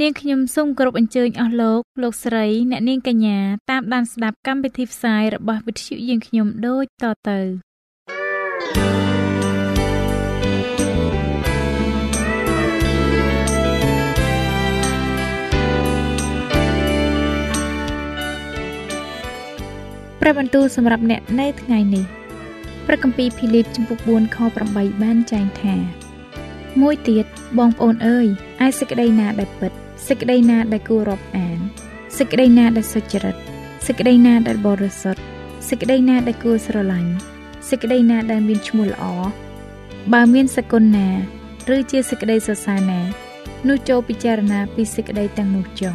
នាងខ្ញុំសូមគោរពអញ្ជើញអស់លោកលោកស្រីអ្នកនាងកញ្ញាតាមដានស្ដាប់កម្មវិធីផ្សាយរបស់វិទ្យុយើងខ្ញុំដូចតទៅព្រះបន្ទូលសម្រាប់អ្នកនៅថ្ងៃនេះព្រះគម្ពីរភីលីបចំពុក4ខ8បានចែងថាមួយទៀតបងប្អូនអើយឯសេចក្តីណាដែលពិត សេចក្តីណាដែលគួររាប់អានសេចក្តីណាដែលសុចរិតសេចក្តីណាដែលបរិសុទ្ធសេចក្តីណាដែលគួរស្រឡាញ់សេចក្តីណាដែលមានឈ្មោះល្អបើមានសគុណណា ឬជាសេចក្តីសរសើរណានោះចូលពិចារណាពីសេចក្តីទាំងនោះចុះ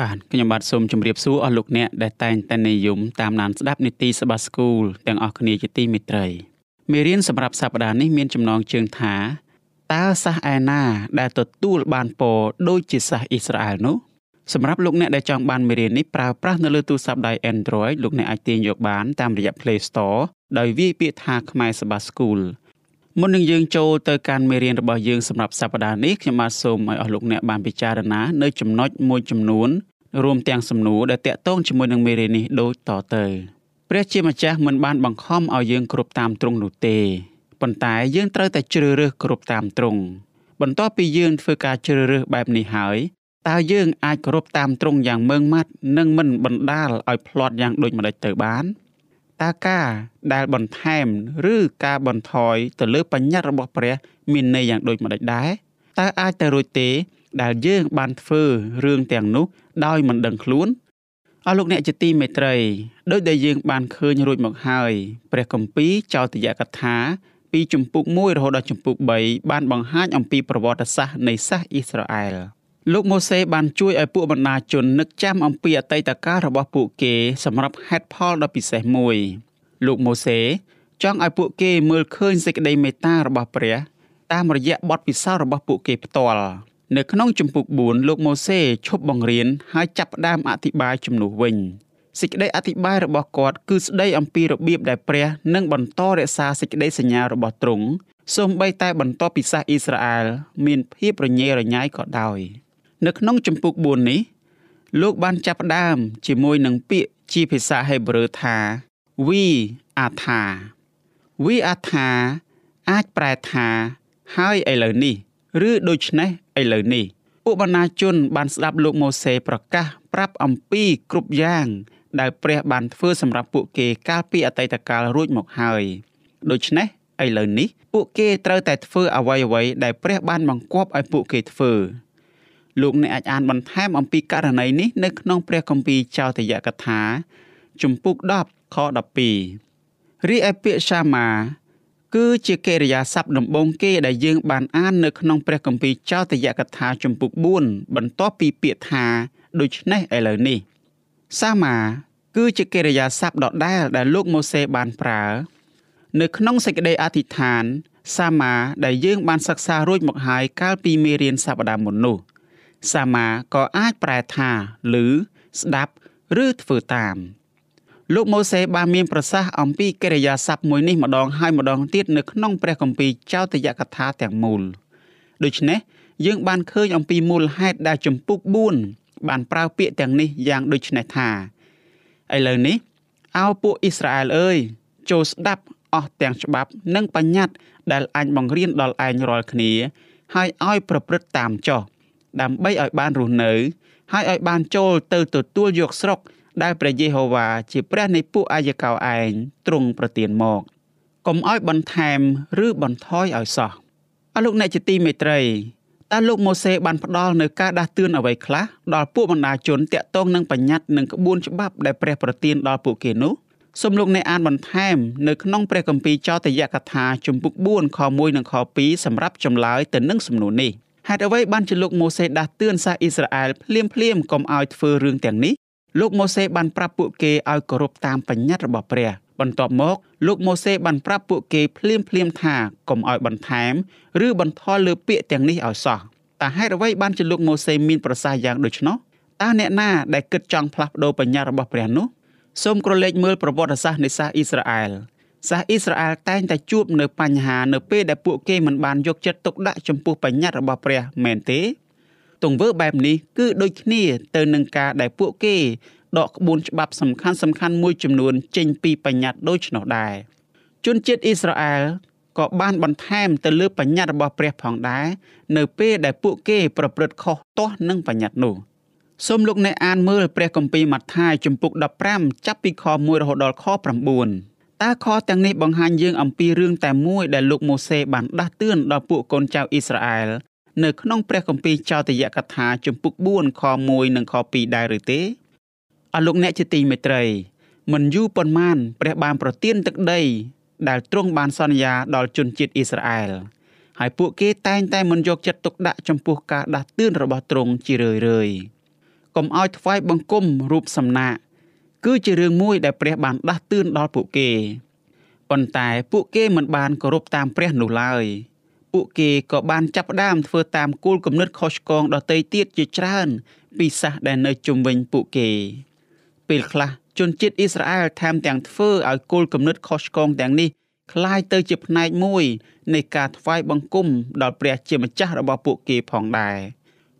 បាទខ្ញុំបាទសូមជម្រាបសួរអស់លោកអ្នកដែលតែងតែនិយមតាមដានស្ដាប់នីតិសបាស្គូលទាំងអស់គ្នាជាទីមេត្រីមេរៀនសម្រាប់សប្តាហ៍នេះមានចំណងជើងថាតើសាសឯណាដែលទទួលបានពរដូចជាសាសអ៊ីស្រាអែលនោះសម្រាប់លោកអ្នកដែលចង់បានមេរៀននេះប្រើប្រាស់នៅលើទូរស័ព្ទដៃ Android លោកអ្នកអាចទាញយកបានតាមរយៈ Play Store ដោយវាយពាក្យថាខ្មែរសបាស្គូល មុននឹងយើងចូលទៅកាន់មេរៀនរបស់យើងសម្រាប់សប្តាហ៍នេះខ្ញុំបាទសូមឲ្យអស់លោកអ្នកបានពិចារណានៅចំណុចមួយចំនួនរួមទាំងសំណួរដែលតាក់ទងជាមួយនឹងមេរៀននេះដូចតទៅព្រះជាម្ចាស់មិនបានបង្ខំឲ្យយើងគ្រប់តាមទ្រង់នោះទេប៉ុន្តែយើងត្រូវតែជ្រើសរើសគ្រប់តាមទ្រង់បន្ទាប់ពីយើងធ្វើការជ្រើសរើសបែបនេះហើយតើយើងអាចគោរពតាមទ្រង់យ៉ាងម៉ឺងម៉ាត់និងមិនបណ្ដាលឲ្យផ្្លាត់យ៉ាងដូចម្តេចទៅបាន តើការដែលបន្ថែម ឬការបន្ថយទៅលើបញ្ញត្តិរបស់ព្រះ មានន័យយ៉ាងដូចម្តេចដែរតើអាចទៅរួចទេ ដែលយើងបានធ្វើរឿងទាំងនោះដោយមិនដឹងខ្លួនអស់លោកអ្នកជាទីមេត្រីដោយដែលយើងបានឃើញរួចមកហើយព្រះគម្ពីរចោទយកថាពីជំពូក1រហូតដល់ជំពូក3បានបង្ហាញអំពីប្រវត្តិសាស្ត្រនៃសាសអ៊ីស្រាអែល លោកម៉ូសេបានជួយឲ្យពួកបណ្ដាជននឹកចាំអំពីអតីតកាលរបស់ពួកគេសម្រាប់ហេតុផលដ៏ពិសេសមួយលោកម៉ូសេចង់ឲ្យពួកគេមើលឃើញសេចក្តីមេត្តារបស់ព្រះតាមរយៈបទពិសោធន៍របស់ពួកគេផ្ទាល់នៅក្នុងជំពូក4លោកម៉ូសេឈប់បង្រៀនហើយចាប់ផ្ដើមអធិប្បាយជំនួសវិញសេចក្តីអធិប្បាយរបស់គាត់គឺស្ដីអំពីរបៀបដែលព្រះនឹងបន្តរក្សាសេចក្តីសញ្ញារបស់ទ្រង់សូម្បីតែបន្តពិសាសអ៊ីស្រាអែលមានភាពរញ៉េរញ៉ៃក៏ដោយ នៅក្នុងជំពូក4នេះ លោកបានចាប់ផ្ដើមជាមួយនឹងពាក្យជាភាសាហេប្រឺថាវីអាថាវីអាថាអាចប្រែថាហើយឥឡូវនេះឬដូច្នេះឥឡូវនេះពួកបណ្ណាជនបានស្ដាប់លោកម៉ូសេប្រកាសប្រាប់អំពីគ្រប់យ៉ាង ដែលព្រះបានធ្វើសម្រាប់ពួកគេកាលពីអតីតកាលរួចមកហើយដូច្នេះឥឡូវនេះពួកគេត្រូវតែធ្វើអ្វីអ្វីដែលព្រះបានបង្គាប់ឲ្យពួកគេធ្វើ លោកអ្នកអាចអានបន្ថែមអំពីករណីនេះនៅក្នុងព្រះគម្ពីរចោទយកថា ជំពូក10ខ12រីឯពាក្យសាមាគឺជាកិរិយាសព្ទដំបូងគេដែលយើងបានអាននៅក្នុងព្រះគម្ពីរចោទយកថាជំពូក4បន្ទាប់ពីពាក្យថាដូច្នេះឥឡូវនេះ សាមាគឺជាកិរិយាសព្ទដដែលដែលលោកម៉ូសេបានប្រើ នៅក្នុងសេចក្តីអធិដ្ឋាន សាមាដែលយើងបានសិក្សារួចមកហើយកាលពីមេរៀនសប្តាហ៍មុននោះ សាមាក៏អាចប្រែថាឬស្ដាប់ឬធ្វើតាម លោកម៉ូសេបានមានប្រសាសន៍អំពីកិរិយាសព្ទមួយនេះម្ដងហើយម្ដងទៀតនៅក្នុងព្រះគម្ពីរចោទយកថាទាំងមូលដូច្នេះយើងបានឃើញអំពីមូលហេតុដែលចម្ពុក4បានប្រើពាក្យទាំងនេះយ៉ាងដូចនេះថាឥឡូវនេះអោពួកអ៊ីស្រាអែលអើយចូលស្ដាប់អស់ទាំងច្បាប់ និងបញ្ញត្តិដែលអញបង្រៀនដល់ឯងរាល់គ្នា ហើយឲ្យប្រព្រឹត្តតាមចោះ ដើម្បីឲ្យបានរស់នៅ ហើយឲ្យបានចូលទៅទទួលយកស្រុក ដែលព្រះយេហូវ៉ាជាព្រះនៃពួកអាយកោឯងទ្រង់ប្រទានមកកុំឲ្យបន្ថែមឬបន្ថយឲ្យសោះអស់លោកអ្នកជាទីមេត្រីតើលោកម៉ូសេបានផ្ដល់នៅការដាស់តឿនអ្វីខ្លះដល់ពួកបណ្ដាជនតាក់ទងនឹងបញ្ញត្តិនិងក្បួនច្បាប់ដែលព្រះប្រទានដល់ពួកគេនោះសូមលោកអ្នកអានបន្ថែមនៅក្នុងព្រះគម្ពីរចោទយកថាជំពូក4ខ1និងខ2សម្រាប់ចម្លើយទៅនឹងសំណួរនេះ ហេតុអ្វីបានជាលោកម៉ូសេដាស់តឿនសាសអ៊ីស្រាអែលភ្លាមភ្លាមកុំឲ្យធ្វើរឿងទាំងនេះលោកម៉ូសេបានប្រាប់ពួកគេឲ្យគោរពតាមបញ្ញត្តិរបស់ព្រះបន្ទាប់មកលោកម៉ូសេបានប្រាប់ពួកគេភ្លាមភ្លាមថាកុំឲ្យបន្ថែមឬបន្ថយលើពាក្យទាំងនេះឲ្យសោះតើហេតុអ្វីបានជាលោកម៉ូសេមានប្រសាសន៍យ៉ាងដូច្នោះតើអ្នកណាដែលគិតចង់ផ្លាស់ប្ដូរបញ្ញត្តិរបស់ព្រះនោះសូមក្រឡេកមើលប្រវត្តិសាស្ត្រនៃសាសអ៊ីស្រាអែល សាសអ៊ីស្រាអែលតែងតែជួបនៅបញ្ហានៅពេលដែលពួកគេមិនបានយកចិត្តទុកដាក់ចំពោះបញ្ញត្តិរបស់ព្រះមែនទេទង្វើបែបនេះគឺដូចគ្នាទៅនឹងការដែលពួកគេដកក្បួនច្បាប់សំខាន់សំខាន់មួយចំនួនចេញពីបញ្ញត្តិដូចនោះដែរជនជាតិអ៊ីស្រាអែលក៏បានបន្ថែមទៅលើបញ្ញត្តិរបស់ព្រះផងដែរនៅពេលដែលពួកគេប្រព្រឹត្តខុសទាស់នឹងបញ្ញត្តិនោះសូមលោកអ្នកអានមើលព្រះគម្ពីរម៉ាថាយជំពូក15ចាប់ពីខ1រហូតដល់ខ9 តើខទាំងនេះបង្ហាញយើងអំពីរឿងតែមួយដែលលោកម៉ូសេបានដាស់តឿនដល់ពួកកូនចៅអ៊ីស្រាអែលនៅក្នុងព្រះគម្ពីរចោទយកថាជំពូក4ខ1និងខ2ដែរឬទេអស់លោកអ្នកជាទីមេត្រី មិនយូរប៉ុន្មានព្រះបានប្រទានទឹកដី ដែលទ្រង់បានសន្យាដល់ជនជាតិអ៊ីស្រាអែលហើយពួកគេតែងតែមិនយកចិត្តទុកដាក់ចំពោះការដាស់តឿនរបស់ទ្រង់ជារឿយរឿយកុំឲ្យថ្វាយបង្គំរូបសំណាក គឺជារឿងមួយដែលព្រះបានដាស់តឿនដល់ពួកគេប៉ុន្តែពួកគេមិនបានគោរពតាមព្រះនោះឡើយពួកគេក៏បានចាប់ផ្ដើមធ្វើតាមគោលគំនិតខុសឆ្គងដទៃទៀតជាច្រើនពីសាសដែលនៅជុំវិញពួកគេពេលខ្លះជនជាតិអ៊ីស្រាអែលថែមទាំងធ្វើឲ្យគោលគំនិតខុសឆ្គងទាំងនេះคล้ายទៅជាផ្នែកមួយនៃការថ្វាយបង្គំដល់ព្រះជាម្ចាស់របស់ពួកគេផងដែរ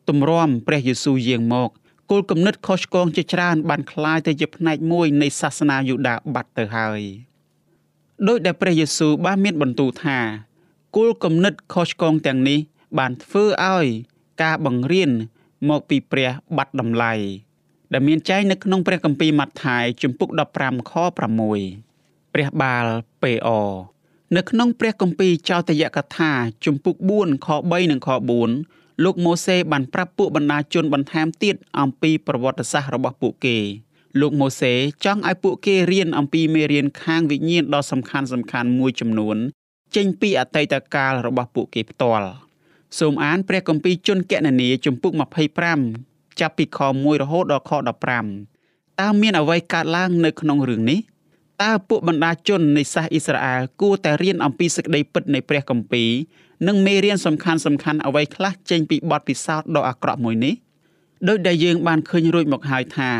ទម្រាំព្រះយេស៊ូវយាងមក គោលគំនិតខុសឆ្គងជាច្រើនបានคล้ายទៅជាផ្នែកមួយនៃសាសនាយូដាបាត់ទៅហើយដោយដែលព្រះយេស៊ូវបានមានបន្ទូលថាគោលគំនិតខុសឆ្គងទាំងនេះបានធ្វើឲ្យការបង្រៀនមកពីព្រះបាត់តម្លៃដែលមានចែងនៅក្នុងព្រះគម្ពីរម៉ាថាយជំពូក15ខ6ព្រះបាលពេអនៅក្នុងព្រះគម្ពីរចោទយកថាជំពូក4ខ3និងខ4 លោកម៉ូសេបានប្រាប់ពួកបណ្ដាជនបន្ថែមទៀតអំពីប្រវត្តិសាស្ត្ររបស់ពួកគេលោកម៉ូសេចង់ឲ្យពួកគេរៀនអំពីមេរៀនខាងវិញ្ញាណដ៏សំខាន់សំខាន់មួយចំនួន ចេញពីអតីតកាលរបស់ពួកគេផ្ទាល់សូមអានព្រះគម្ពីរជនកណនីជំពូក25ចាប់ពីខ1រហូតដល់ខ15តើមានអ្វីកើតឡើងនៅក្នុងរឿងនេះតើពួកបណ្ដាជននៃសាសអ៊ីស្រាអែលគួរតែរៀនអំពីសេចក្តីពិតនៃព្រះគម្ពីរ និងមេរៀនសំខាន់សំខាន់អ្វីខ្លះចេញពីបទពិសោធន៍ដ៏អាក្រក់មួយនេះដោយដែលយើងបានឃើញរួចមកហើយថា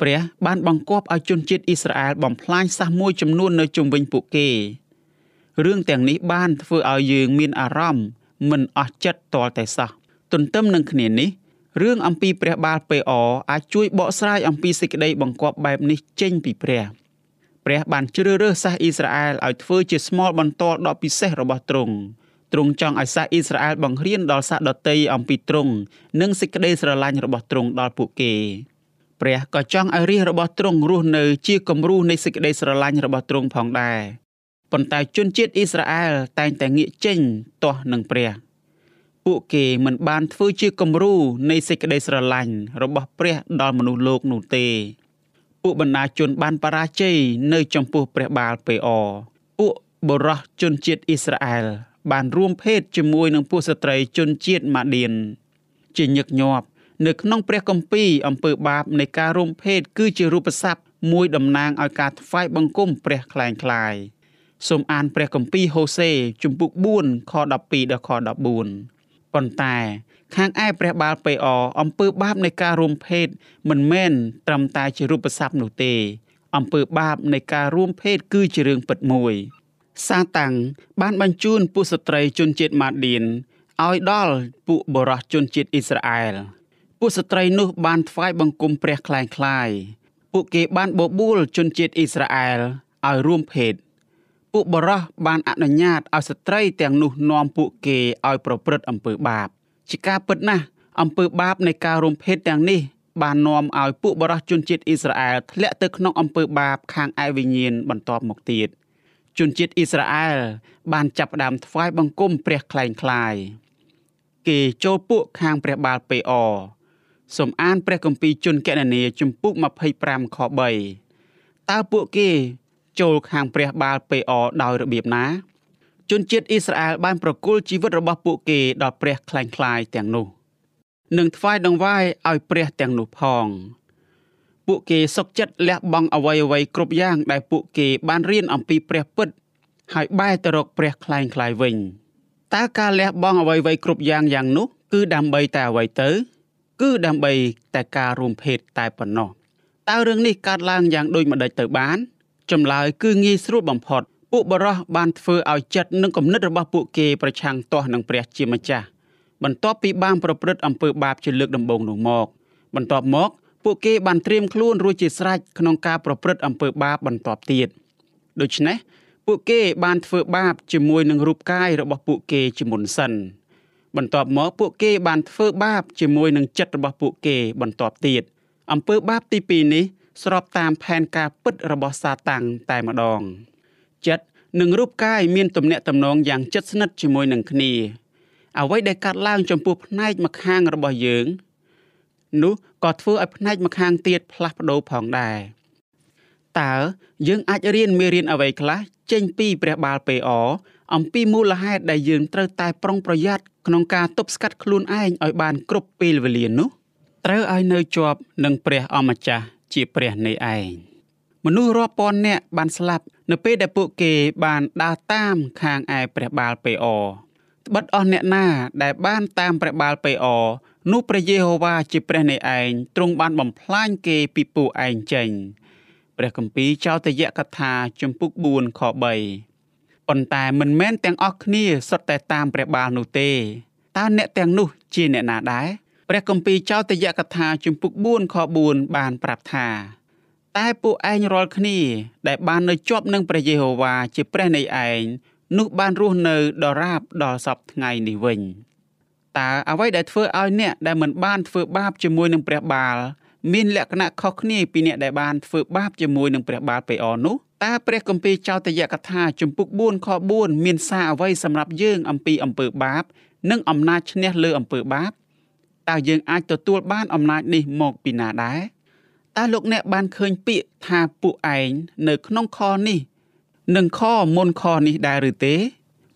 ព្រះបានបង្គាប់ឲ្យជនជាតិអ៊ីស្រាអែលបំផ្លាញសាសមួយចំនួននៅជុំវិញពួកគេរឿងទាំងនេះបានធ្វើឲ្យយើងមានអារម្មណ៍មិនអស់ចិត្តតលតែសោះទន្ទឹមនឹងគ្នានេះរឿងអំពីព្រះបាលពេអអាចជួយបកស្រាយអំពីសេចក្តីបង្គាប់បែបនេះចេញពីព្រះព្រះបានជ្រើសរើសសាសអ៊ីស្រាអែលឲ្យធ្វើជាស្មលបន្ទាល់ដ៏ពិសេសរបស់ទ្រង់ ទ្រង់ចង់ឲ្យសាសអ៊ីស្រាអែលបង្រៀនដល់សាសដតីអំពីទ្រង់និងសេចក្តីស្រឡាញ់របស់ទ្រង់ដល់ពួកគេព្រះក៏ចង់ឲ្យរាជរបស់ទ្រង់រស់នៅជាគំរូនៃសេចក្តីស្រឡាញ់របស់ទ្រង់ផងដែរប៉ុន្តែជនជាតិអ៊ីស្រាអែលតែងតែងាកចេញទាស់នឹងព្រះពួកគេមិនបានធ្វើជាគំរូនៃសេចក្តីស្រឡាញ់របស់ព្រះដល់មនុស្សលោកនោះទេពួកបណ្ដាជនបានបរាជ័យនៅចំពោះព្រះបាលពេអពួកបុរសជនជាតិអ៊ីស្រាអែល បានរួមភេទជាមួយនឹងពួកស្ត្រីជនជាតិម៉ាឌៀនជាញឹកញាប់នៅក្នុងព្រះគម្ពីរអំពើបាបនៃការរួមភេទគឺជារូបស័ព្ទមួយតំណាងឲ្យការថ្វាយបង្គំព្រះខ្លែងខ្លាយសូមអានព្រះគម្ពីរហូសេជំពូក4ខ12ដល់ខ14ប៉ុន្តែខាងឯព្រះបាលពេអអំពើបាបនៃការរួមភេទមិនមែនត្រឹមតែជារូបស័ព្ទនោះទេអំពើបាបនៃការរួមភេទគឺជារឿងពិតមួយ សាតាំងបានបញ្ជូនពួកស្ត្រីជនជាតិម៉ាឌៀនឲ្យដល់ពួកបរោះជនជាតិអ៊ីស្រាអែលពួកស្ត្រីនោះបានថ្វាយបង្គំព្រះខ្លែងខ្លាយពួកគេបានបបួលជនជាតិអ៊ីស្រាអែលឲ្យរួមភេទពួកបរោះបានអនុញ្ញាតឲ្យស្ត្រីទាំងនោះនាំពួកគេឲ្យប្រព្រឹត្តអំពើបាប ជាការពិតណាស់អំពើបាបនៃការរួមភេទទាំងនេះបាននាំឲ្យពួកបរោះជនជាតិអ៊ីស្រាអែលធ្លាក់ទៅក្នុងអំពើបាបខាងឯវិញ្ញាណបន្តមកទៀត។ ជនជាតិអ៊ីស្រាអែលបានចាប់ផ្ដើមថ្វាយបង្គំព្រះខ្លែងខ្លាយគេចូលពួកខាងព្រះបាលពេអសូមអានព្រះគម្ពីរជនកណនីជំពូក25ខ3តើពួកគេចូលខាងព្រះបាលពេអដោយរបៀបណាជនជាតិអ៊ីស្រាអែលបានប្រគល់ជីវិតរបស់ពួកគេដល់ព្រះខ្លែងខ្លាយទាំងនោះ និងថ្វាយដង្វាយឲ្យព្រះទាំងនោះផង ពួកគេសុខចិត្តលះបង់អ្វីអ្វីគ្រប់យ៉ាង ដែលពួកគេបានរៀនអំពីព្រះពិត ហើយបែរទៅរកព្រះខ្លែងខ្លាយវិញតើការលះបង់អ្វីអ្វីគ្រប់យ៉ាងយ៉ាងនោះ គឺដើម្បីតែអ្វីទៅ គឺដើម្បីតែការរួមភេទតែប៉ុណ្ណោះតើរឿងនេះកើតឡើងយ៉ាងដូចម្ដេចទៅបានចម្លើយគឺងាយស្រួលបំផុតពួកបរោះបានធ្វើឲ្យចិត្តនិងគំនិតរបស់ពួកគេប្រឆាំងទាស់នឹងព្រះជាម្ចាស់បន្ទាប់ពីបានប្រព្រឹត្តអំពើបាបជាលើកដំបូងនោះមក បន្ទាប់មក ពួកគេបានត្រៀមខ្លួនរួចជាស្រេចក្នុងការប្រព្រឹត្តអំពើបាបបន្ទាប់ទៀតដូច្នេះពួកគេបានធ្វើបាបជាមួយនឹងរូបកាយរបស់ពួកគេជាមុនសិន បន្ទាប់មកពួកគេបានធ្វើបាបជាមួយនឹងចិត្តរបស់ពួកគេបន្ទាប់ទៀតអំពើបាបទី2នេះស្របតាមផែនការពិតរបស់សាតាំងតែម្ដង ចិត្តនិងរូបកាយមានទំនាក់ទំនងយ៉ាងជិតស្និទ្ធជាមួយនឹងគ្នាអ្វីដែលកាត់ឡើងចំពោះផ្នែកម្ខាងរបស់យើង នោះក៏ធ្វើឲ្យផ្នែកម្ខាងទៀតផ្លាស់ប្ដូរផងដែរតើយើងអាចរៀនមេរៀនអ្វីខ្លះចេញពីព្រះបាលពេអអំពីមូលហេតុដែលយើងត្រូវតែប្រុងប្រយ័ត្នក្នុងការទប់ស្កាត់ខ្លួនឯងឲ្យបានគ្រប់ពេលវេលានោះត្រូវឲ្យនៅជាប់នឹងព្រះអម្ចាស់ជាព្រះនៃឯងមនុស្សរាប់ពាន់នាក់បានស្លាប់នៅពេលដែលពួកគេបានដើរតាមខាងឯព្រះបាលពេអត្បិតអស់អ្នកណាដែលបានតាមព្រះបាលពេអ នោះព្រះយេហូវ៉ាជាព្រះនៃឯងទ្រង់បានបំផ្លាញគេពីពួកឯងចេញព្រះគម្ពីរចោទយកថាជំពូក4ខ3ប៉ុន្តែមិនមែនទាំងអស់គ្នាសុទ្ធតែតាមព្រះបាលនោះទេតើអ្នកទាំងនោះជាអ្នកណាដែរព្រះគម្ពីរចោទយកថាជំពូក4ខ4បានប្រាប់ថាតែពួកឯងរាល់គ្នា ដែលបាននៅជាប់នឹងព្រះយេហូវ៉ាជាព្រះនៃឯងនោះបានរស់នៅដរាបដល់សពថ្ងៃនេះវិញ តើអ្វីដែលធ្វើឲ្យអ្នកដែលមិនបានធ្វើបាបជាមួយនឹងព្រះបាលមានលក្ខណៈខុសគ្នាពីអ្នកដែលបានធ្វើបាបជាមួយនឹងព្រះបាលពេអនោះតើព្រះគម្ពីរចោទយកថាជំពូក4ខ4មានសារអ្វីសម្រាប់យើងអំពីអំពើបាប និងអំណាចឈ្នះលើអំពើបាបតើយើងអាចទទួលបានអំណាចនេះមកពីណាដែរតើលោកអ្នកបានឃើញពាក្យថាពួកឯងនៅក្នុងខនេះ និងខមុនខនេះដែរឬទេ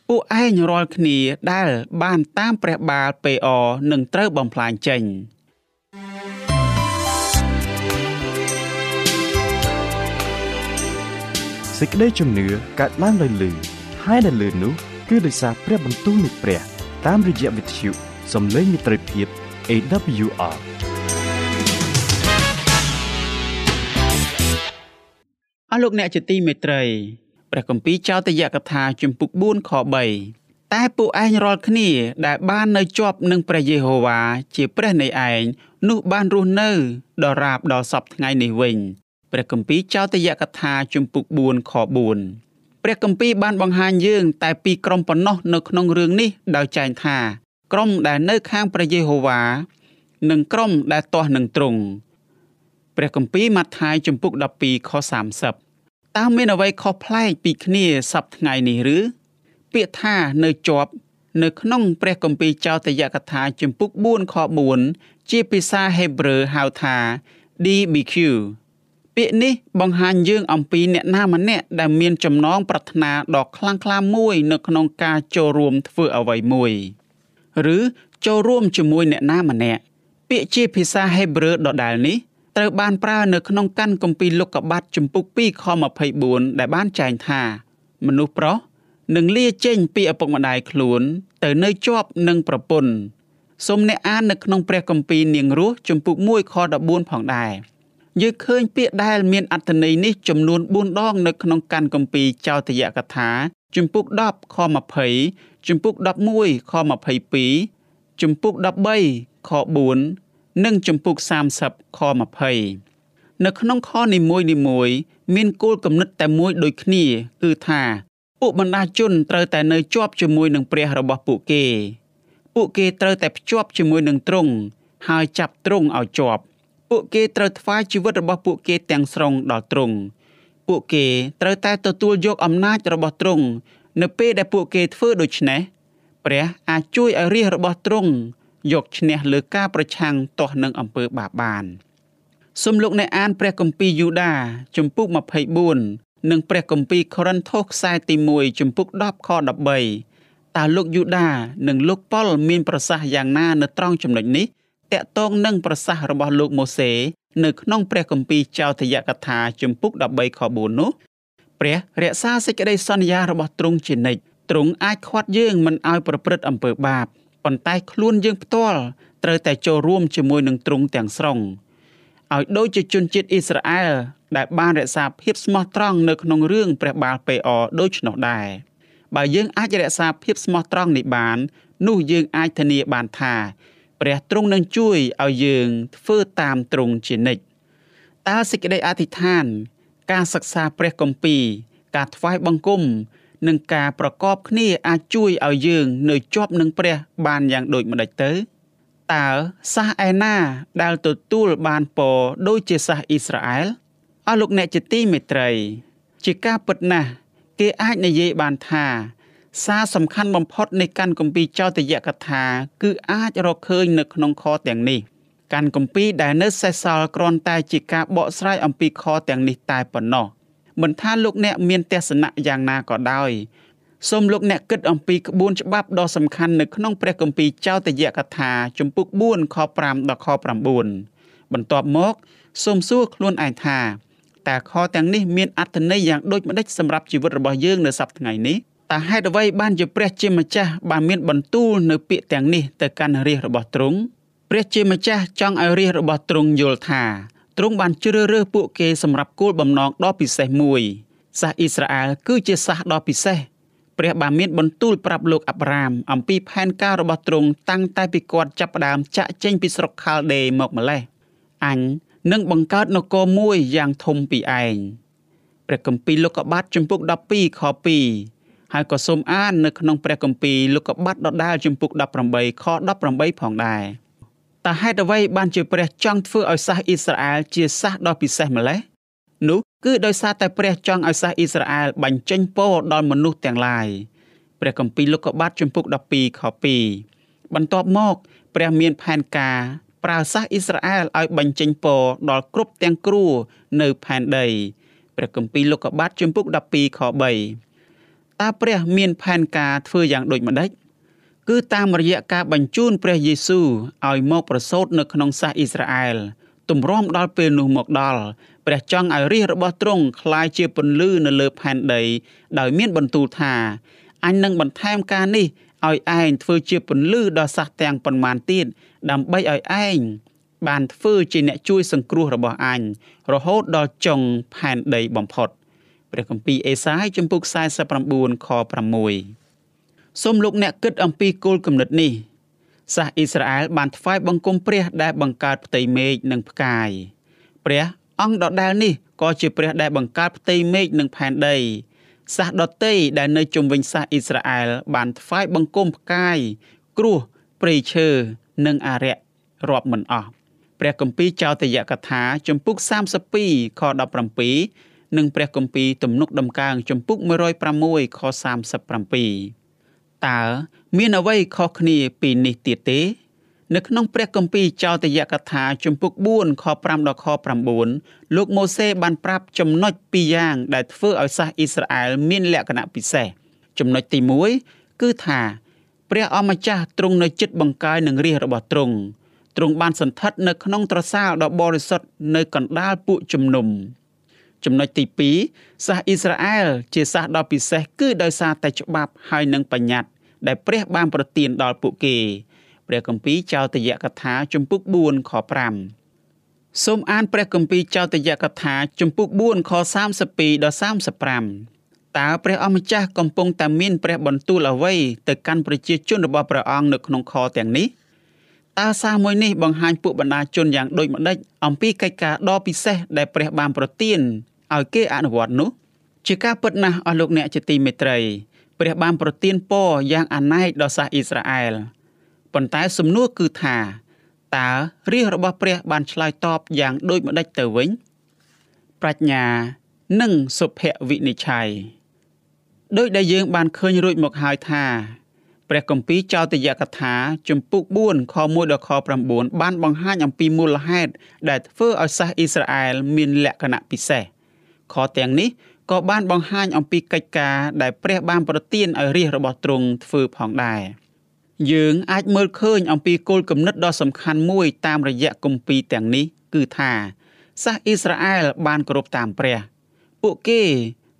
ពួកឯងរាល់គ្នាដែល បានតាមព្រះបាលពេអនឹងត្រូវបំផ្លាញចេញសេចក្តីជំនឿកើតឡើងដោយលឺហើយដែលលឺនោះគឺដោយសារព្រះបន្ទូលនៃព្រះ តាមរយៈវិទ្យុសំឡេងមិត្តភាព AWR អស់លោកអ្នកជាទីមេត្រី ព្រះគម្ពីរចោទយកថាជំពូក4ខ3តែពួកឯងរាល់គ្នា ដែលបាននៅជាប់នឹងព្រះយេហូវ៉ាជាព្រះនៃឯងនោះបានរស់នៅដល់រាបដល់សពថ្ងៃនេះវិញព្រះគម្ពីរចោទយកថាជំពូក4ខ4ព្រះគម្ពីរបានបង្ហាញយើង តែពីក្រុមប៉ុណ្ណោះនៅក្នុងរឿងនេះដោយចែងថាក្រុមដែលនៅខាងព្រះយេហូវ៉ានិងក្រុមដែលទាស់នឹងទ្រង់ព្រះគម្ពីរម៉ាថាយជំពូក12ខ30 តើមានអ្វីខុសប្លែកពីគ្នាសប្ថ្ងៃនេះឬពាក្យថានៅជាប់នៅក្នុងព្រះគម្ពីរចោទយកថាជំពូក4ខ4ជាភាសាហេប្រឺហៅថា DBQ ពាក្យនេះបង្ហាញយើងអំពីអ្នកណាម្នាក់ដែលមានចំណងប្រាថ្នាដ៏ខ្លាំងក្លាមួយនៅក្នុងការចូលរួមធ្វើអ្វីមួយឬចូលរួមជាមួយអ្នកណាម្នាក់ពាក្យជាភាសាហេប្រឺដដែលនេះ ត្រូវបានប្រើនៅក្នុងកាន់គម្ពីរលោកុបាទជំពូក2ខ24ដែលបានចែងថា មនុស្សប្រុសនឹងលាចេញពីឪពុកម្ដាយខ្លួន ទៅនៅជាប់នឹងប្រពន្ធសូមអ្នកអាននៅក្នុងព្រះគម្ពីរនាងរស់ជំពូក1ខ14ផងដែរយើងឃើញពាក្យដែលមានអត្ថន័យនេះចំនួន4ដងនៅក្នុងកាន់គម្ពីរចោទយកថាជំពូក10ខ20ជំពូក11ខ22ជំពូក13ខ4 និងជំពូក30ខ20នៅក្នុងខនីមួយនីមួយមានគោលគំនិតតែមួយដូចគ្នា គឺថាពួកបណ្ដាជនត្រូវតែនៅជាប់ជាមួយនឹងព្រះរបស់ពួកគេ ពួកគេត្រូវតែភ្ជាប់ជាមួយនឹងទ្រង់ហើយចាប់ទ្រង់ឲ្យជាប់ ពួកគេត្រូវថ្វាយជីវិតរបស់ពួកគេទាំងស្រុងដល់ទ្រង់ពួកគេត្រូវតែទទួលយកអំណាចរបស់ទ្រង់នៅពេលដែលពួកគេធ្វើដូច្នេះបព្រះអាចជួយឲ្យរាជរបស់ទ្រង់ យកឈ្នះលើការប្រឆាំងទាស់នឹងអំពើបាបបានសូមលោកអ្នកអានព្រះគម្ពីរយូដាជំពូក24និងព្រះគម្ពីរកូរិនថូសខ្សែទី1ជំពូក10ខ13តើលោកយូដានិងលោកប៉ុលមានប្រសាសន៍យ៉ាងណានៅត្រង់ចំណុចនេះតកតងនឹងប្រសាសន៍របស់លោកម៉ូសេនៅក្នុងព្រះគម្ពីរចោទយកថាជំពូក13ខ4នោះព្រះរក្សាសេចក្តីសន្យារបស់ទ្រង់ជានិច្ចទ្រង់អាចខាត់យើងមិនឲ្យប្រព្រឹត្តអំពើបាប ប៉ុន្តែខ្លួនយើងផ្ទាល់ត្រូវតែចូលរួមជាមួយនឹងទ្រង់ទាំងស្រុងឲ្យដូចជាជនជាតិអ៊ីស្រាអែលដែលបានរក្សាភាពស្មោះត្រង់នៅក្នុងរឿងព្រះបាលពេអដូច្នោះដែរបើយើងអាចរក្សាភាពស្មោះត្រង់នេះបាន នោះយើងអាចធានាបានថា ព្រះទ្រង់នឹងជួយឲ្យយើងធ្វើតាមទ្រង់ជានិច្ចតើសេចក្តីអធិដ្ឋាន ការសិក្សាព្រះគម្ពីរការថ្វាយបង្គំ និងការប្រកបគ្នាអាចជួយឲ្យយើងនៅជាប់នឹងព្រះបានយ៉ាងដូចម្តេចទៅតើសាសឯណាដែលទទួលបានពរដូចជាសាសអ៊ីស្រាអែលអស់លោកអ្នកជាទីមេត្រី ជាការពិតណាស់គេអាចនិយាយបានថា សារសំខាន់បំផុតនៃកាន់គម្ពីរចោទយកថា គឺអាចរកឃើញនៅក្នុងខទាំងនេះកាន់គម្ពីរដែលនៅសេសសល់គ្រាន់តែជាការបកស្រាយអំពីខទាំងនេះតែប៉ុណ្ណោះ មិនថាលោកអ្នកមានទស្សនៈយ៉ាងណាក៏ដោយសូមលោកអ្នកគិតអំពីក្បួនច្បាប់ដ៏សំខាន់នៅក្នុងព្រះគម្ពីរចោទយកថាជំពូក4ខ5ដល់ខ9បន្ទាប់មកសូមសួរខ្លួនឯងថាតើខទាំងនេះមានអត្ថន័យយ៉ាងដូចម្តេចសម្រាប់ជីវិតរបស់យើងនៅសប្តាហ៍ថ្ងៃនេះតើហេតុអ្វីបានជាព្រះជាម្ចាស់បានមានបន្ទូលនៅពាក្យទាំងនេះទៅកាន់រាជរបស់ទ្រង់ព្រះជាម្ចាស់ចង់ឲ្យរាជរបស់ទ្រង់យល់ថា ទ្រង់បានជ្រើសរើសពួកគេសម្រាប់គោលបំណងដ៏ពិសេសមួយសាសអ៊ីស្រាអែលគឺជាសាសដ៏ពិសេសព្រះបានមានបន្ទូលប្រាប់លោកអាប់រ៉ាមអំពីផែនការរបស់ទ្រង់តាំងតែពីគាត់ចាប់ផ្ដើមចាក់ចេញពីស្រុកខាល់ដេមកម្លេះអញនឹងបង្កើតនគរមួយយ៉ាងធំពីឯងព្រះគម្ពីរលោកុបាទជំពូក12ខ2ហើយក៏សូមអាននៅក្នុងព្រះគម្ពីរលោកុបាទដដាលជំពូក18ខ18ផងដែរ តើហេតុអ្វីបានជាព្រះចង់ធ្វើឲ្យសាសអ៊ីស្រាអែលជាសាសដ៏ពិសេសម្ល៉េះនោះគឺដោយសារតែព្រះចង់ឲ្យសាសអ៊ីស្រាអែលបញ្ចេញពរដល់មនុស្សទាំងឡាយព្រះគម្ពីរលោកុបាទជំពូក12ខ2បន្ទាប់មក ព្រះមានផែនការប្រើសាសអ៊ីស្រាអែលឲ្យបញ្ចេញពរដល់គ្រប់ទាំងគ្រួនៅផែនដីព្រះគម្ពីរលោកុបាទជំពូក12ខ3តើព្រះមានផែនការធ្វើយ៉ាងដូចម្តេច គឺតាមរយៈការបញ្ជូនព្រះយេស៊ូវឲ្យមកប្រសូតនៅក្នុងសាសអ៊ីស្រាអែលទម្រាំដល់ពេលនោះមកដល់ព្រះចង់ឲ្យរាជរបស់ទ្រង់คล้ายជាពន្លឺនៅលើផែនដី ដោយមានបន្ទូលថាអញនឹងបន្ថែមការនេះឲ្យឯងធ្វើជាពន្លឺដល់សះទាំងប៉ុន្មានទៀតដើម្បីឲ្យឯងបានធ្វើជាអ្នកជួយសង្គ្រោះរបស់អញរហូតដល់ចុងផែនដីបំផុតព្រះគម្ពីរអេសាយជំពូក49ខ6 សូមលោកអ្នកគិតអំពីគោលគំនិតនេះសាសអ៊ីស្រាអែលបានថ្វាយបង្គំព្រះដែលបង្កើតផ្ទៃមេឃនិងផ្កាយព្រះអង្គដដែលនេះក៏ជាព្រះដែលបង្កើតផ្ទៃមេឃនិងផែនដីសាសដតីដែលនៅជុំវិញសាសអ៊ីស្រាអែលបានថ្វាយបង្គំផ្កាយគ្រោះព្រៃឈើនិងអារក្សរាប់មិនអស់ព្រះគម្ពីរចោទយកថាជំពូក32ខ17និងព្រះគម្ពីរទំនុកដំកើងជំពូក106ខ37 តើមានអ្វីខុសគ្នាពីនេះទៀតទេ នៅក្នុងព្រះគម្ពីរចោទយកថាជំពូក4ខ5ដល់ខ9លោកម៉ូសេបានប្រាប់ចំណុចពីរយ៉ាងដែលធ្វើឲ្យសាសអ៊ីស្រាអែលមានលក្ខណៈពិសេសចំណុចទី1គឺថាព្រះអម្ចាស់ទ្រង់នៅចិត្តបង្កាយនឹងរាជរបស់ទ្រង់ទ្រង់បានសន្ធិដ្ឋនៅក្នុងត្រសាលដ៏បរិសុទ្ធនៅកណ្ដាលពួកជំនុំ ចំណុចទី2សាសអ៊ីស្រាអែលជាសាសដ៏ពិសេសគឺដោយសារតែច្បាប់ហើយនិងបញ្ញត្តិដែលព្រះបានប្រទានដល់ពួកគេព្រះគម្ពីរចោទយកថាជំពូក4ខ5សូមអានព្រះគម្ពីរចោទយកថាជំពូក4ខ32ដល់35តើព្រះអម្ចាស់កំពុងតែមានព្រះបន្ទូលអ្វីទៅកាន់ប្រជាជនរបស់ព្រះអង្គនៅក្នុងខទាំងនេះ តើសារមួយនេះបង្ហាញពួកបណ្ដាជនយ៉ាងដូចម្ដេចអំពីកិច្ចការដ៏ពិសេសដែលព្រះបានប្រទានឲ្យគេអនុវត្តនោះជាការពិតណាស់អស់លោកអ្នកជាទីមេត្រីព្រះបានប្រទានពរយ៉ាងអាណែកដល់សាសអ៊ីស្រាអែលប៉ុន្តែសំណួរគឺថាតើរាជរបស់ព្រះបានឆ្លើយតបយ៉ាងដូចម្ដេចទៅវិញប្រាជ្ញានិងសុភវិនិច្ឆ័យដោយដែលយើងបានឃើញរួចមកហើយថា ព្រះគម្ពីរចោទយកថាជំពូក4ខ1ដល់ខ9បានបង្ហាញអំពីមូលហេតុដែលធ្វើឲ្យសាសអ៊ីស្រាអែលមានលក្ខណៈពិសេសខទាំងនេះក៏បានបង្ហាញអំពីកិច្ចការដែលព្រះបានប្រទានឲ្យរាជរបស់ទ្រង់ធ្វើផងដែរយើងអាចមើលឃើញអំពីគោលគំនិតដ៏សំខាន់មួយតាមរយៈគម្ពីរទាំងនេះគឺថាសាសអ៊ីស្រាអែលបានគោរពតាមព្រះ ពួកគេ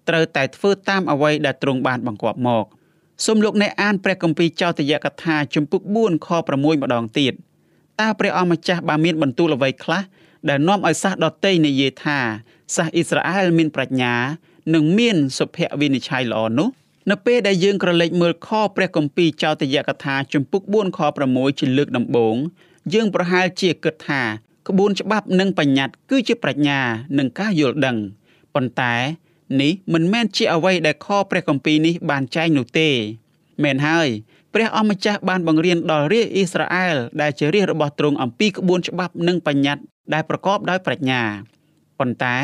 ត្រូវតែធ្វើតាមអ្វីដែលទ្រង់បានបង្គាប់មក សូមលោកអ្នកអានព្រះគម្ពីរចោទយកថាជំពូក4ខ6ម្ដងទៀតតើព្រះអម្ចាស់បានមានបន្ទូលអ្វីខ្លះដែលនាំឲ្យសាសដតីនិយាយថាសាសអ៊ីស្រាអែលមានប្រាជ្ញា និងមានសុភវិនិច្ឆ័យល្អនោះនៅពេលដែលយើងក្រឡេកមើលខព្រះគម្ពីរចោទយកថាជំពូក4ខ6ជាលើកដំបូងយើងប្រហែលជាគិតថាក្បួនច្បាប់និងបញ្ញត្តិគឺជាប្រាជ្ញានិងការយល់ដឹងប៉ុន្តែ នេះមិនមែនជាអ្វីដែលខព្រះគម្ពីរនេះបានចែងនោះទេមែនហើយព្រះអម្ចាស់បានបង្រៀនដល់រាជអ៊ីស្រាអែលដែលជារាជរបស់ទ្រង់អំពីក្បួនច្បាប់និងបញ្ញត្តិដែលប្រកបដោយប្រាជ្ញាប៉ុន្តែ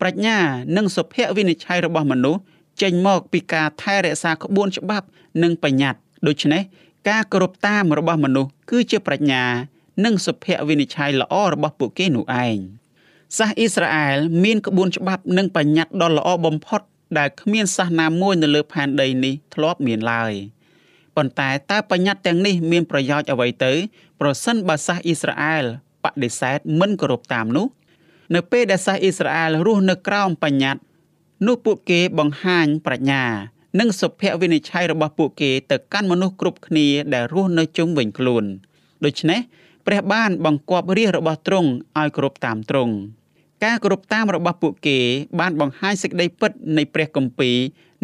ប្រាជ្ញានិងសុភវិនិច្ឆ័យរបស់មនុស្សចេញមកពីការថែរក្សាក្បួនច្បាប់និងបញ្ញត្តិដូច្នេះការគោរពតាមរបស់មនុស្សគឺជាប្រាជ្ញា និងសុភវិនិច្ឆ័យល្អរបស់ពួកគេនោះឯង សាសអ៊ីស្រាអែលមានក្បួនច្បាប់និងបញ្ញត្តិដ៏ល្អបំផុតដែលគ្មានសាសណាមួយនៅលើផែនដីនេះធ្លាប់មានឡើយប៉ុន្តែតើបញ្ញត្តិទាំងនេះមានប្រយោជន៍អ្វីទៅ ប្រសិនបើសាសអ៊ីស្រាអែលបដិសេធមិនគោរពតាមនោះ នៅពេលដែលសាសអ៊ីស្រាអែលរស់នៅក្រោមបញ្ញត្តិនោះពួកគេបង្ហាញប្រាជ្ញា និងសុភវិនិច្ឆ័យរបស់ពួកគេទៅកាន់មនុស្សគ្រប់គ្នាដែលរស់នៅជុំវិញខ្លួនដូច្នេះព្រះបានបង្គាប់រាជរបស់ទ្រង់ឲ្យគោរពតាមទ្រង់ ការគោរពតាមរបស់ពួកគេបានបង្ហាញសេចក្តីពិតនៃព្រះគម្ពីរ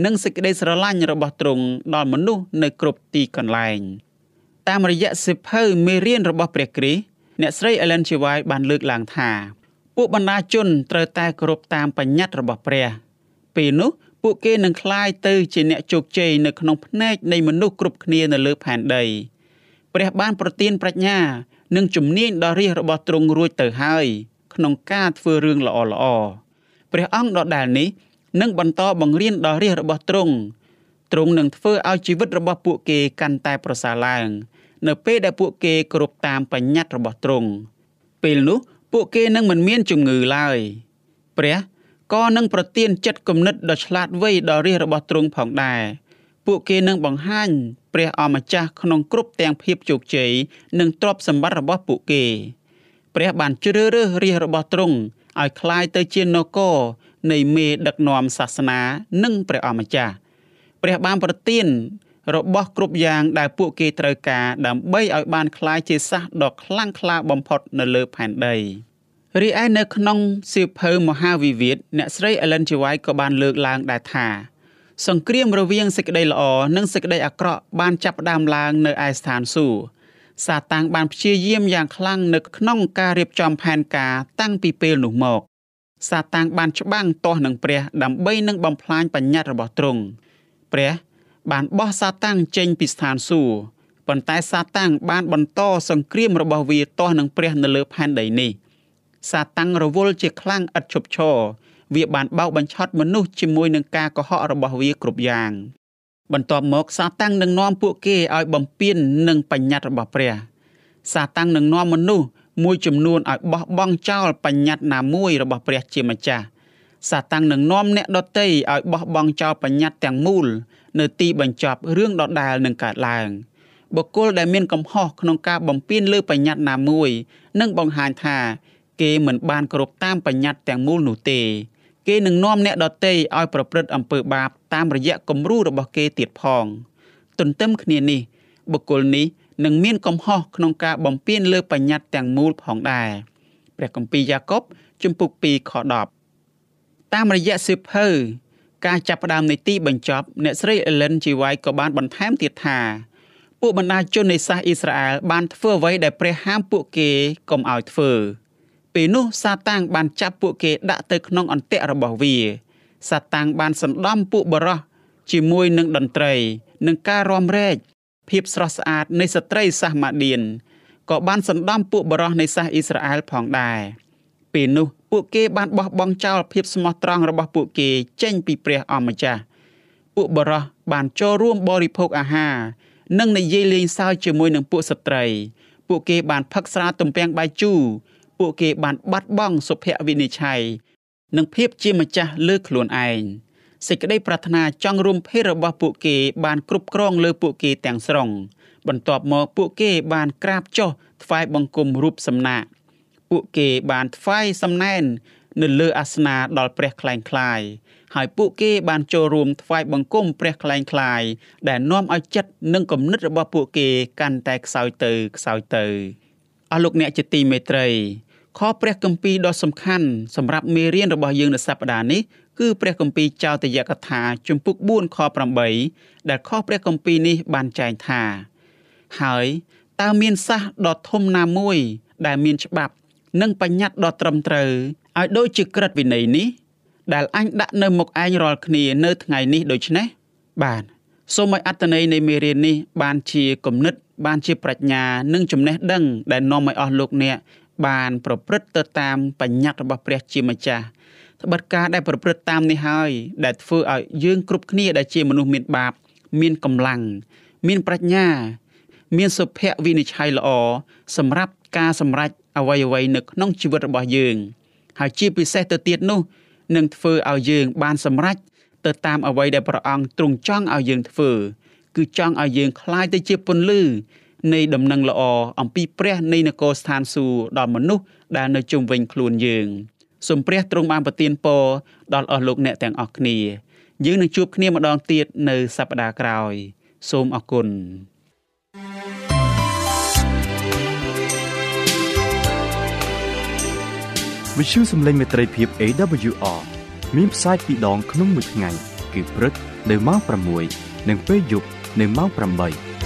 និងសេចក្តីស្រឡាញ់របស់ទ្រង់ដល់មនុស្សនៅគ្រប់ទីកន្លែងតាមរយៈសិភៅមេរៀនរបស់ព្រះគ្រីស្ទអ្នកស្រី Ellen G. White បានលើកឡើងថាពួកបណ្ដាជនត្រូវតែគោរពតាមបញ្ញត្តិរបស់ព្រះពេលនោះពួកគេនឹងคลายទៅជាអ្នកជោគជ័យនៅក្នុងភ្នែកនៃមនុស្សគ្រប់គ្នានៅលើផែនដីព្រះបានប្រទានប្រាជ្ញា និងជំនាញដល់រាជរបស់ទ្រង់រួចទៅហើយ ក្នុងការធ្វើរឿងល្អល្អព្រះអង្គដដែលនេះនឹងបន្តបង្រៀនដល់រាជរបស់ទ្រង់ទ្រង់នឹងធ្វើឲ្យជីវិតរបស់ពួកគេកាន់តែប្រសើរឡើង នៅពេលដែលពួកគេគោរពតាមបញ្ញត្តិរបស់ទ្រង់ពេលនោះពួកគេនឹងមិនមានជំងឺឡើយព្រះក៏នឹងប្រទានចិត្តគំនិតដ៏ឆ្លាតវៃដល់រាជរបស់ទ្រង់ផងដែរពួកគេនឹងបង្ហាញព្រះអម្ចាស់ក្នុងគ្រប់ទាំងភាពជោគជ័យនិងទ្រព្យសម្បត្តិរបស់ពួកគេ ព្រះបានជ្រើសរើសរាជរបស់ទ្រង់ឲ្យคล้ายទៅជានគរនៃមេដឹកនាំសាសនានិងព្រះអម្ចាស់ព្រះបានប្រទានរបស់គ្រប់យ៉ាងដែលពួកគេត្រូវការដើម្បីឲ្យបានคล้ายជាសាសដ៏ខ្លាំងក្លាបំផុតនៅលើផែនដីរីឯនៅក្នុងសៀវភៅមហាវិវាទអ្នកស្រី Ellen G. White ក៏បានលើកឡើងដែរថា សង្គ្រាមរវាងសេចក្តីល្អនិងសេចក្តីអាក្រក់បានចាប់ផ្ដើមឡើងនៅឯស្ថានសួគ៌ សាតាំងបានព្យាយាមយ៉ាងខ្លាំងនៅក្នុងការរៀបចំផែនការតាំងពីពេលនោះមកសាតាំងបានច្បាំងទាស់នឹងព្រះដើម្បីនឹងបំផ្លាញបញ្ញត្តិរបស់ទ្រង់ព្រះបានបោះសាតាំងចេញពីស្ថានសួគ៌ប៉ុន្តែសាតាំងបានបន្តសង្គ្រាមរបស់វាទាស់នឹងព្រះនៅលើផែនដីនេះសាតាំងរវល់ជាខ្លាំងឥតឈប់ឈរវាបានបោកបញ្ឆោតមនុស្សជាមួយនឹងការកុហករបស់វាគ្រប់យ៉ាង បន្ទាប់មកសាតាំងនឹងនាំពួកគេឲ្យបំពេញនឹងបញ្ញត្តិរបស់ព្រះ សាតាំងនឹងនាំមនុស្សមួយចំនួនឲ្យបោះបង់ចោលបញ្ញត្តិណាមួយរបស់ព្រះជាម្ចាស់សាតាំងនឹងនាំអ្នកដតីឲ្យបោះបង់ចោលបញ្ញត្តិទាំងមូល នៅទីបញ្ចប់រឿងដដែលនឹងកើតឡើងបុគ្គលដែលមានកំហុសក្នុងការបំពេញលើបញ្ញត្តិណាមួយនឹងបង្ហាញថា គេមិនបានគោរពតាមបញ្ញត្តិទាំងមូលនោះទេ គេនឹងនាំអ្នកដទៃឲ្យប្រព្រឹត្តអំពើបាបតាមរយៈគំរូរបស់គេទៀតផង ទន្ទឹមគ្នានេះបុគ្គលនេះនឹងមានកំហុសក្នុងការបំពានលើបញ្ញត្តិទាំងមូលផងដែរព្រះគម្ពីរយ៉ាកុបជំពូក2ខ10តាមរយៈសិភៅការចាប់ផ្ដើមនៃទីបញ្ចប់អ្នកស្រី Ellen G. White ក៏បានបន្ថែមទៀតថាពួកបណ្ដាជននៃសាសអ៊ីស្រាអែលបានធ្វើអ្វីដែលព្រះហាមពួកគេកុំឲ្យធ្វើ ពេលនោះសាតាំងបានចាប់ពួកគេដាក់ទៅក្នុងអន្ទាក់របស់វា សាតាំងបានសណ្ដំពួកបរោះជាមួយនឹងតន្ត្រី និងការរាំរែកភាពស្រស់ស្អាតនៃស្ត្រីសាសម៉ាឌៀនក៏បានសណ្ដំពួកបរោះនៃសាសអ៊ីស្រាអែលផងដែរពេលនោះពួកគេបានបោះបង់ចោលភាពស្មោះត្រង់របស់ពួកគេចេញពីព្រះអម្ចាស់ពួកបរោះបានចូលរួមបរិភោគអាហារនិងនិយាយលេងសើចជាមួយនឹងពួកស្ត្រី ពួកគេបានផឹកស្រាទំពាំងបាយជូរ ពួកគេបានបាត់បង់សុភវិនិច្ឆ័យនិងភាពជាម្ចាស់លើខ្លួនឯងសេចក្តីប្រាថ្នាចង់រួមភេទរបស់ពួកគេបានគ្រប់គ្រងលើពួកគេទាំងស្រុង បន្ទាប់មកពួកគេបានក្រាបចុះថ្វាយបង្គំរូបសំណាកពួកគេបានថ្វាយសំណែននៅលើអាសនៈដល់ព្រះខ្លែងខ្លាយហើយពួកគេបានចូលរួមថ្វាយបង្គំព្រះខ្លែងខ្លាយដែលនាំឲ្យចិត្តនិងគំនិតរបស់ពួកគេកាន់តែខ្សោយទៅខ្សោយទៅអស់លោកអ្នកជាទីមេត្រី ខព្រះគម្ពីរដ៏សំខាន់សម្រាប់មេរៀនរបស់យើងនៅសប្តាហ៍នេះគឺព្រះគម្ពីរចោទយកថាជំពូក4ខ8ដែលខព្រះគម្ពីរនេះបានចែងថា ហើយតើមានសាសដ៏ធំណាមួយ ដែលមានច្បាប់ និងបញ្ញត្តិដ៏ត្រឹមត្រូវឲ្យដូចជាក្រឹតវិន័យនេះ ដែលអញដាក់នៅមុខឯងរាល់គ្នានៅថ្ងៃនេះដូច្នេះបាទសូមឲ្យអត្តន័យនៃមេរៀននេះបានជាគំនិតបានជាប្រាជ្ញានិងចំណេះដឹងដែលនាំឲ្យអស់លោកអ្នក បានប្រព្រឹត្តទៅតាមបញ្ញត្តិរបស់ព្រះជាម្ចាស់ត្បិតការដែលប្រព្រឹត្តតាមនេះហើយដែលធ្វើឲ្យយើងគ្រប់គ្នាដែលជាមនុស្សមានបាប មានកម្លាំងមានប្រាជ្ញា មានសុភវិនិច្ឆ័យល្អសម្រាប់ការសម្រេចអ្វីអ្វីនៅក្នុងជីវិតរបស់យើង ហើយជាពិសេសទៅទៀតនោះនឹងធ្វើឲ្យយើងបានសម្រេចទៅតាមអ្វីដែលព្រះអង្គទ្រង់ចង់ឲ្យយើងធ្វើគឺចង់ឲ្យយើងคล้ายទៅជាពន្លឺ នៃដំណឹងល្អអំពីព្រះនៃនគរស្ថានសួគ៌ដល់មនុស្សដែលនៅជុំវិញខ្លួនយើងសូមព្រះទ្រង់បានប្រទានពរដល់អស់លោកអ្នកទាំងអស់គ្នាយើងនឹងជួបគ្នាម្ដងទៀតនៅសប្តាហ៍ក្រោយ សូមអរគុណវិទ្យុសំឡេងមេត្រីភាព AWR មានផ្សាយពីរដងក្នុងមួយថ្ងៃគឺព្រឹកនៅម៉ោង6និងពេលយប់នៅម៉ោង8